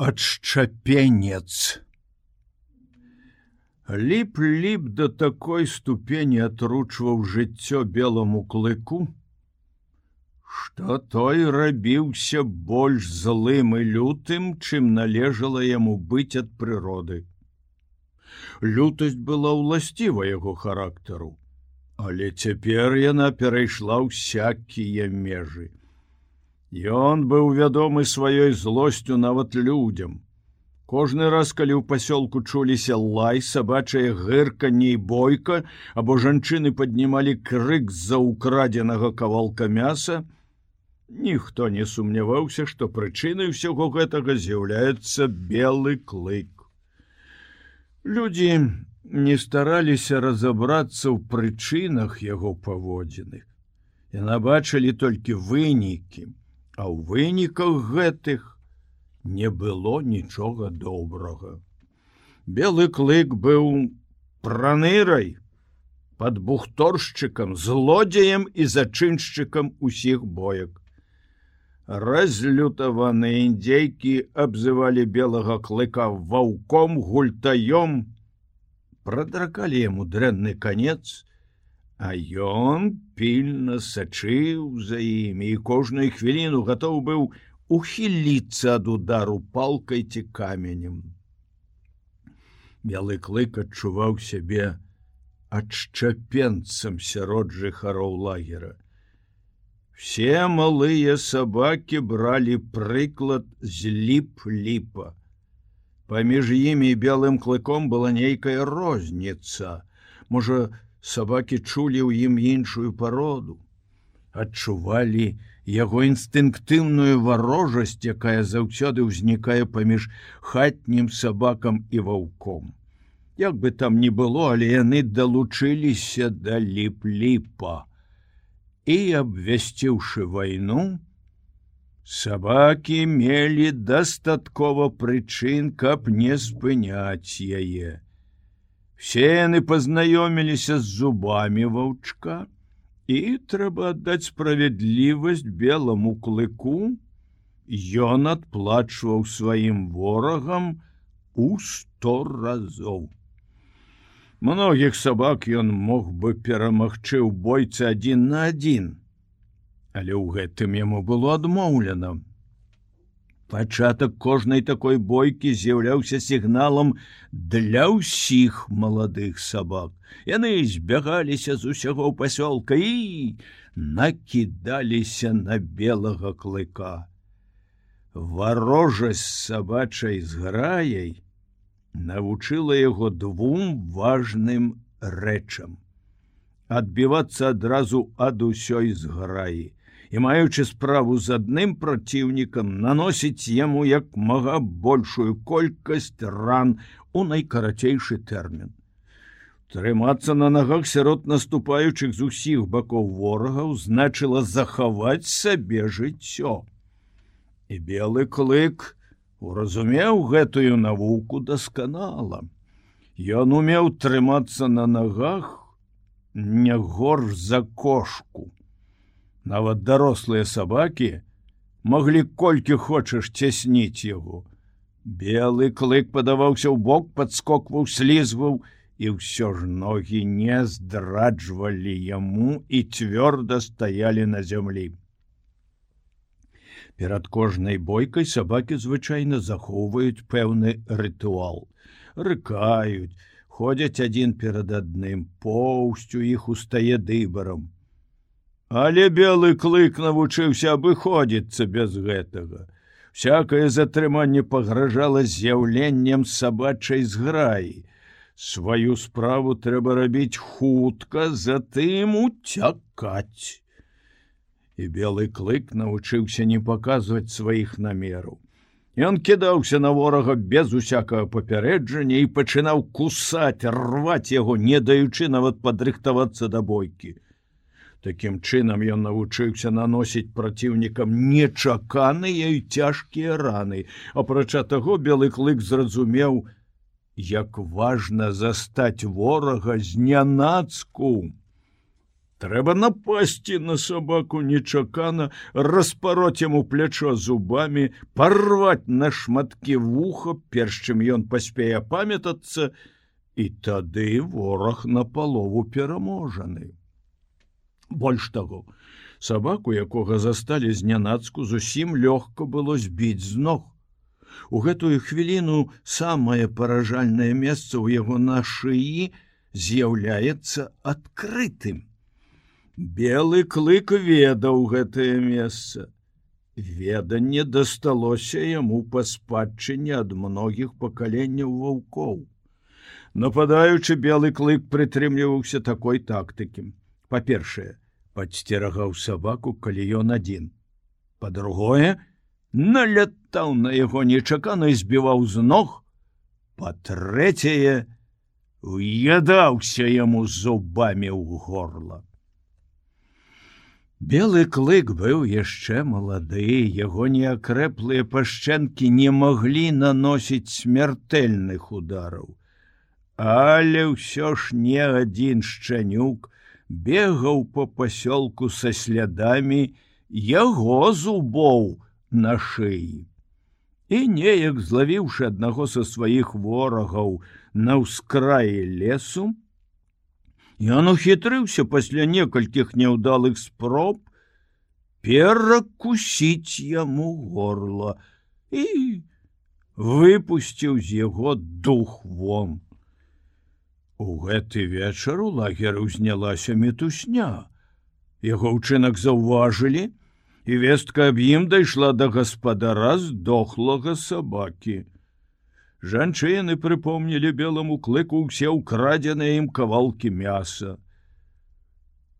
адшчапенец. Ліп-ліп да такой ступені атручваў жыццё белому клыку, што той рабіўся больш злым і лютым, чым належала яму быць ад прыроды. Лютасць была ўласціва яго характару, але цяпер яна перайшла ўсякія межы. Ён быў вядомы сваёй злосцю нават людзям. Кожны раз, калі ў пасёлку чуліся лай, сабачае гырканне і бойка, або жанчыны паднімалі крык з-за украдзенага кавалка мяса, ніхто не сумняваўся, што прычынай усяго гэтага з'яўляецца белы клык. Людзі не стараліся разабрацца ў прычынах яго паводзіных. Яна бачылі толькі вынікі, а ў выніках гэтых не было нічога добрага. Белы клык быў пранырай под бухторшчыкам, злодзеем і зачыншчыкам усіх боек. Разлютаваныя індзейкі абзывалі белага клыка ваўком гультаём, прадракалі яму дрэнны канец, А ён пільна сачыў за імі і кожную хвіліну гатоў быў ухіліцца ад удару палкай ці каменем. Белы клык адчуваў сябе адшчапенцам сярод жыхароў лагера. Все малыя сабакі бралі прыклад з ліп-ліпа. Паміж імі белым клыком была нейкая розніца. Можа, сабакі чулі ў ім іншую пароду, адчувалі яго інстынктыўную варожасць, якая заўсёды ўзнікае паміж хатнім сабакам і ваўком. Як бы там ні было, але яны далучыліся да ліп-ліпа і абвясціўшы вайну, сабакі мелі дастаткова прычын, каб не спыняць яе. Все яны пазнаёміліся з зубамі ваўчка і трэба аддаць справядлівасць белому клыку. Ён адплачваў сваім ворагам у сто разоў. Многіх сабак ён мог бы перамагчы ў бойцы адзін на адзін, але ў гэтым яму было адмоўлена. Пачатак кожнай такой бойкі з'яўляўся сігналам для ўсіх маладых сабак. Яны збягаліся з усяго пасёлка і накідаліся на белага клыка. Варожасць сабачай зграяй навучыла яго двум важным рэчам: адбівацца адразу ад усёй зграі і маючы справу з адным праціўнікам наносіць яму як мага большую колькасць ран у найкарацейшы тэрмін. Трымацца на нагах сярод наступаючых з усіх бакоў ворагаў значыла захаваць сабе жыццё. І белы клык уразумеў гэтую навуку дасканала. Ён умеў трымацца на нагах не горш за кошку. Нават дарослыя сабакі маглі колькі хочаш цясніць яго. Белы клык падаваўся ў бок, падскокваў, слізваў, і ўсё ж ногі не здраджвалі яму і цвёрда стаялі на зямлі. Перад кожнай бойкай сабакі звычайна захоўваюць пэўны рытуал. Рыкаюць, ходзяць адзін перад адным, поўсцю іх устае дыбарам. Але белы клык навучыўся абыходзіцца без гэтага. Всякое затрыманне пагражала з'яўленнем сабачай зграі. Сваю справу трэба рабіць хутка, затым уцякаць. І белы клык навучыўся не паказваць сваіх намераў. Ён кідаўся на ворага без усякага папярэджання і пачынаў кусаць, рваць яго, не даючы нават падрыхтавацца да бойкі. Такім чынам ён навучыўся наносіць праціўнікам нечаканыя і цяжкія раны. Апрача таго белы клык зразумеў, як важна застаць ворага з нянацку. трэба напасці на сабаку нечакана распароць яму плячо зубамі парваць на шматкі вуха перш чым ён паспее памятацца і тады вораг на палову пераможаны больш таго сабаку якога засталі знянацку зусім лёгка было збіць з ног. У гэтую хвіліну самае паражальнае месца ў яго на шыі з'яўляецца адкрытым. Белы клык ведаў гэтае месца. Веданне дасталося яму па спадчыне ад многіх пакаленняў ваўкоў. Нападаючы белы клык прытрымліваўся такой тактыкі па-першае подсцерагаў сабаку калі ён адзін. По-другое налятаў на яго нечакана і збіваў з ног. Па-трэцяе уядаўся яму зубамі ў горла. Белы клык быў яшчэ малады, яго неакрэплыя пашчэнкі не маглі наносіць смяртэльных удараў. Але ўсё ж не адзін шчанюк бегаў по пасёлку са слядамі яго зубоў на шыі. І неяк злавіўшы аднаго са сваіх ворагаў на ўскраі лесу, Ён ухітрыўся пасля некалькіх няўдалых спроб перакусіць яму горла і выпусціў з яго дух вон. У гэты вечар у лагеры ўзнялася метусня. Яго ўчынак заўважылі, і вестка аб ім дайшла да гаспадара з дохлага сабакі жанчыны прыпомнілі белому клыку ўсе ўкрадзеныя ім кавалкі мяса.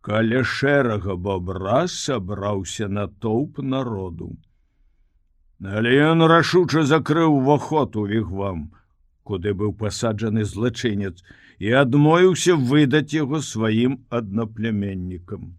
Каля шэрага бобра сабраўся натоўп народу. Але ён рашуча закрыў уваход у вігвам, куды быў пасаджаны злачынец і адмовіўся выдаць яго сваім аднаплеменнікам.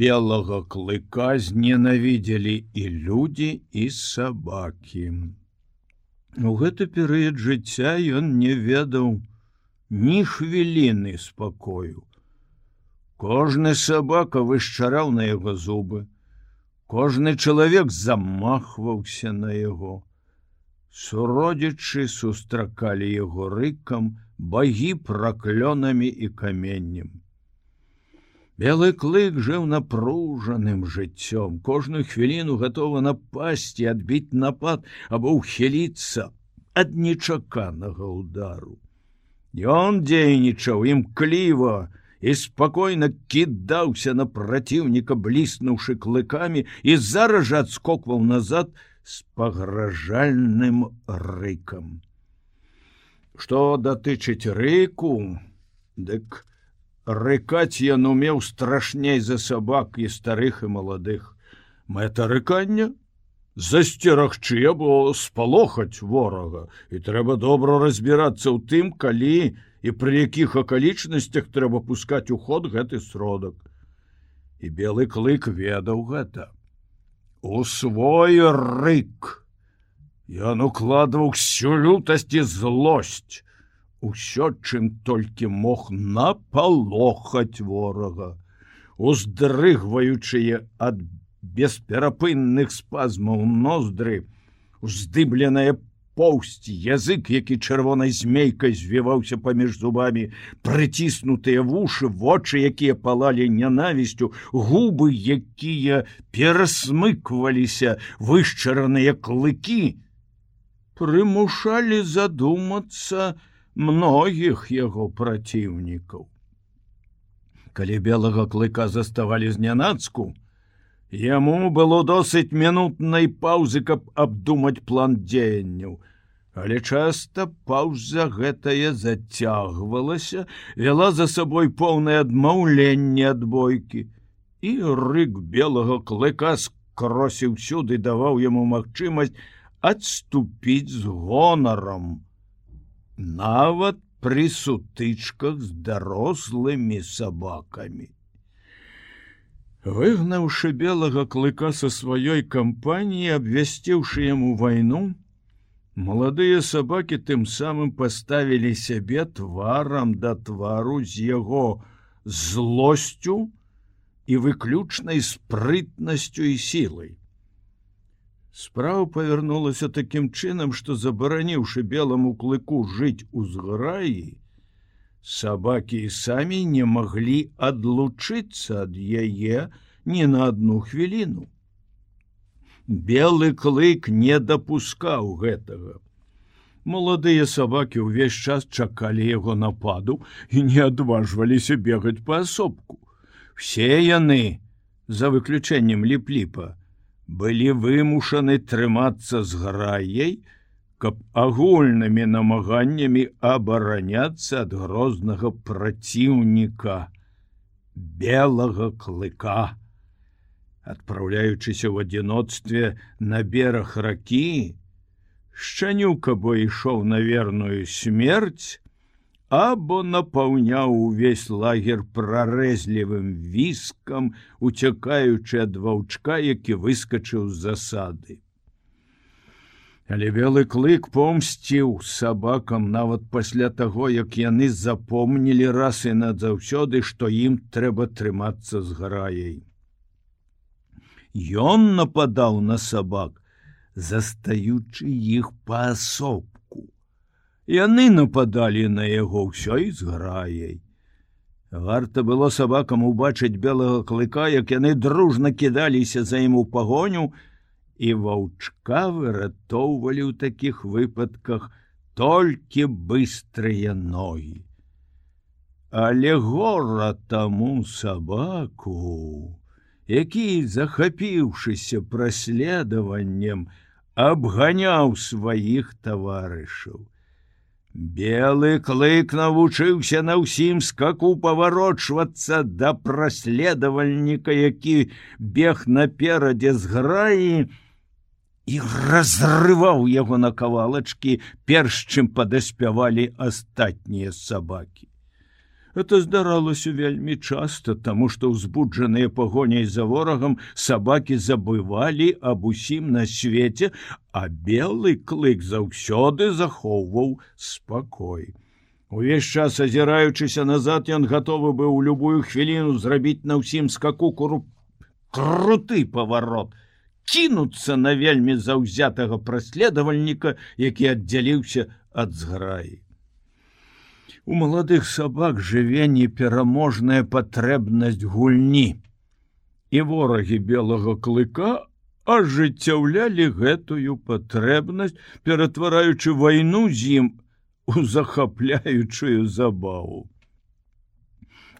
Белага клыка зненавідзелі і людзі і сабакі. У гэты перыяд жыцця ён не ведаў ні хвіліны спакою. Кожны сабака вышчараў на яго зубы. Кожны чалавек замахваўся на яго. Суродзічы сустракалі яго рыкам, багі праклёнамі і каменнем. Белы клык жыў напружаным жыццём, кожную хвіліну гатова напасці, адбіць напад або ўхіліцца ад нечаканага удару. Ён дзейнічаў імкліва і спакойна кідаўся на праціўніка, бліснуўшы клыкамі і зараз жа адскокваў назад з пагражальным рыкам. Што датычыць рыку, дык, Рыкаць ён умеў страшней за сабак і старых і маладых. Мэта рыкання засцерагчы або спалохаць ворага і трэба добра разбірацца ў тым, калі і пры якіх акалічнасцях трэба пускаць у ход гэты сродак. І белы клык ведаў гэта. У свой рык. Ён укладваў всю лютасць і злосць. Усё чым толькі мог напалохаць ворага уздрыгваючыя ад бесперапынных спазмаў ноздры уздыбленая поўсць язык які чырвонай змейкай звіваўся паміж зубамі прыціснутыя вушы вочы якія палалі нянавісцю губы якія перасмыкваліся вышчараныя клыкі прымушалі задумацца многіх яго праціўнікаў. Калі белага клыка заставалі знянацку, яму было досыць мінутнай паўзы, каб абдумаць план дзеянняў. Але часта паўза гэтая зацягвалася, вяла за сабой поўнае адмаўленне ад бойкі. І рык белага клыка скросі ўсюды даваў яму магчымасць адступіць з гонаром нават пры сутычках з дарослымі сабакамі. Выгнаўшы белага клыка са сваёй кампаніі, абвясціўшы яму вайну, маладыя сабакі тым самым паставілі сябе тварам да твару з яго злосцю і выключнай спрытнасцю і сілай. Справа павярнулася такім чынам, што забараніўшы белому клыку жыць у зграі, сабакі і самі не маглі адлучыцца ад яе ні на одну хвіліну. Белы клык не дапускаў гэтага. Маладыя сабакі ўвесь час чакалі яго нападу і не адважваліся бегаць паасобку. Все яны, за выключэннем ліп-ліпа, былі вымушаны трымацца з граяй, каб агульнымі намаганнямі абараняцца ад грознага праціўніка белага клыка. Адпраўляючыся ў адзіноцтве на бераг ракі, шчанюка бо ішоў на верную смерць, або напаўняў увесь лагер прарэзлівым віскам, уцякаючы ад ваўчка, які выскачыў з засады. Але белы клык помсціў сабакам нават пасля таго, як яны запомнілі раз і назаўсёды, што ім трэба трымацца з граяй. Ён нападаў на сабак, застаючы іх паасоб яны нападалі на яго ўсёй з граяй. Варта было сабакам убачыць белага клыка, як яны дружна кідаліся за ім у пагоню, і ваўчка выратоўвалі ў такіх выпадках толькі быстрыя ногі. Але гора таму сабаку, які, захапіўшыся праследаваннем, абганяў сваіх таварышаў. Белы клык навучыўся на ўсім скаку паварочвацца да праследавальніка, які бег наперадзе з граі і разрываў яго на кавалачкі, перш чым падаспявалі астатнія сабакі. Это здаралася вельмі часта, таму што ўзбуджаныя пагоняй за ворагам сабакі забывалі аб усім на свеце, а белы клык заўсёды захоўваў спакой. Увесь час азіраючыся назад, ён гатовы быў у любую хвіліну зрабіць на ўсім скаку куру круты паварот, кінуцца на вельмі заўзятага праследавальніка, які аддзяліўся ад зграі. У маладых сабак жыве непераможная патрэбнасць гульні. І ворагі белага клыка ажыццяўлялі гэтую патрэбнасць, ператвараючы вайну з ім у захапляючую забаву.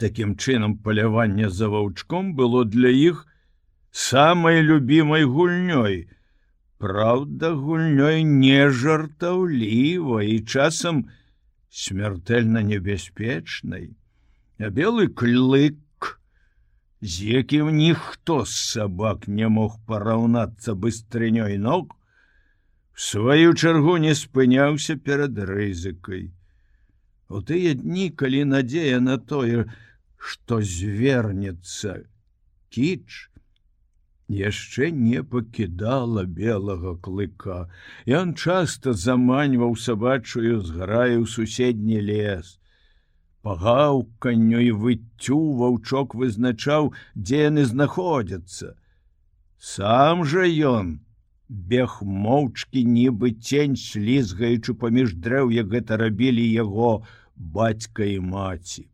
Такім чынам паляванне за ваўчком было для іх самай любімай гульнёй. Праўда, гульнёй не жартаўліва і часам, смертельно небяспечнай, а белы клык, з якім ніхто з сабак не мог параўнацца быстрынёй ног, сваю чаргу не спыняўся перад рызыкай. У тыя дні, калі надзея на тое, што звернецца кіч, яшчэ не пакідала белага клыка. Ён часта заманьваў сабачую зграю суседні лес. Пагаўканню і выццю ваўчок вызначаў, дзе яны знаходзяцца. Сам жа ён бег моўчкі нібы цень слізгаючы паміж дрэў, як гэта рабілі яго бацька і маці.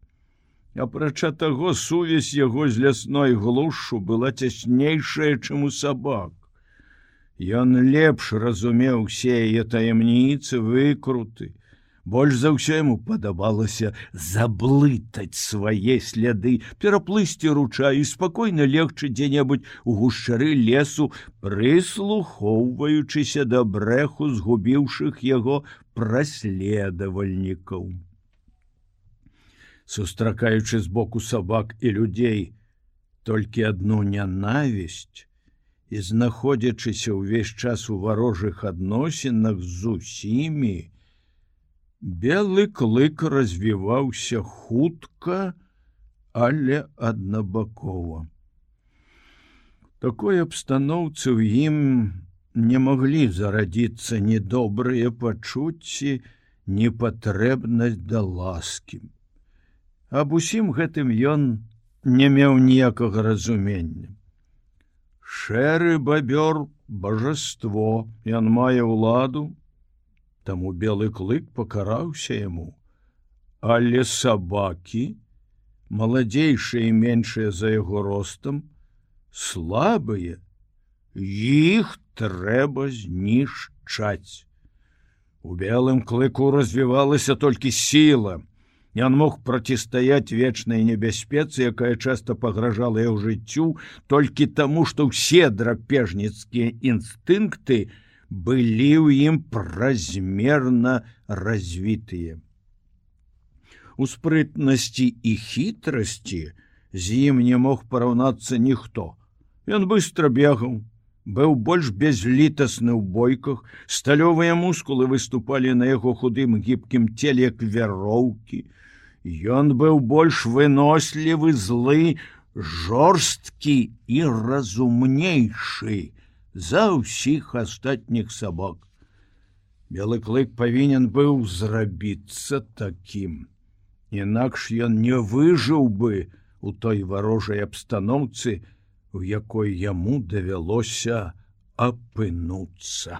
Апрача таго сувязь яго з лясной глушу была цяснейшая, чым у сабак. Ён лепш разумеў усе яе таямніцы выкруты. Больш за ўсё яму падабалася заблытаць свае сляды, пераплысці руча і спакойна легчы дзе-небудзь у гушчары лесу, прыслухоўваючыся да брэху згубіўшых яго праследавальнікаў сустракаючы з боку сабак і людзей толькі адну нянавісць і знаходзячыся ўвесь час у варожых адносінах з усімі, белы клык развіваўся хутка, але аднабакова. Такой абстаноўцы ў ім не маглі зарадзіцца недобрыя пачуцці, непатрэбнасць да ласкім Аб усім гэтым ён не меў ніякага разумення. Шэры бабёр божаство, ён мае ўладу, таму белы клык пакараўся яму. Але сабакі, маладзейшыя і меншыя за яго ростам, слабыя, іх трэба знішчаць. У белым клыку развівалася толькі сіла, Ён мог процістаяць вечнай небяспецы, якая часта пагражала яго жыццю толькі таму, што ўсе драпежніцкія інстынкты былі ў ім празмерна развітыя. У спрытнасці і хітрасці з ім не мог параўнацца ніхто. Ён быстро бегаў, быў больш безлітасны ў бойках, сталёвыя мускулы выступалі на яго худым гібкім целе як вяроўкі, Ён быў больш вынослівы злы, жорсткі і разумнейшы за ўсіх астатніх сабак. Белы клык павінен быў зрабіцца такім. Інакш ён не выжыў бы у той варожай абстаноўцы, у якой яму давялося апынуцца.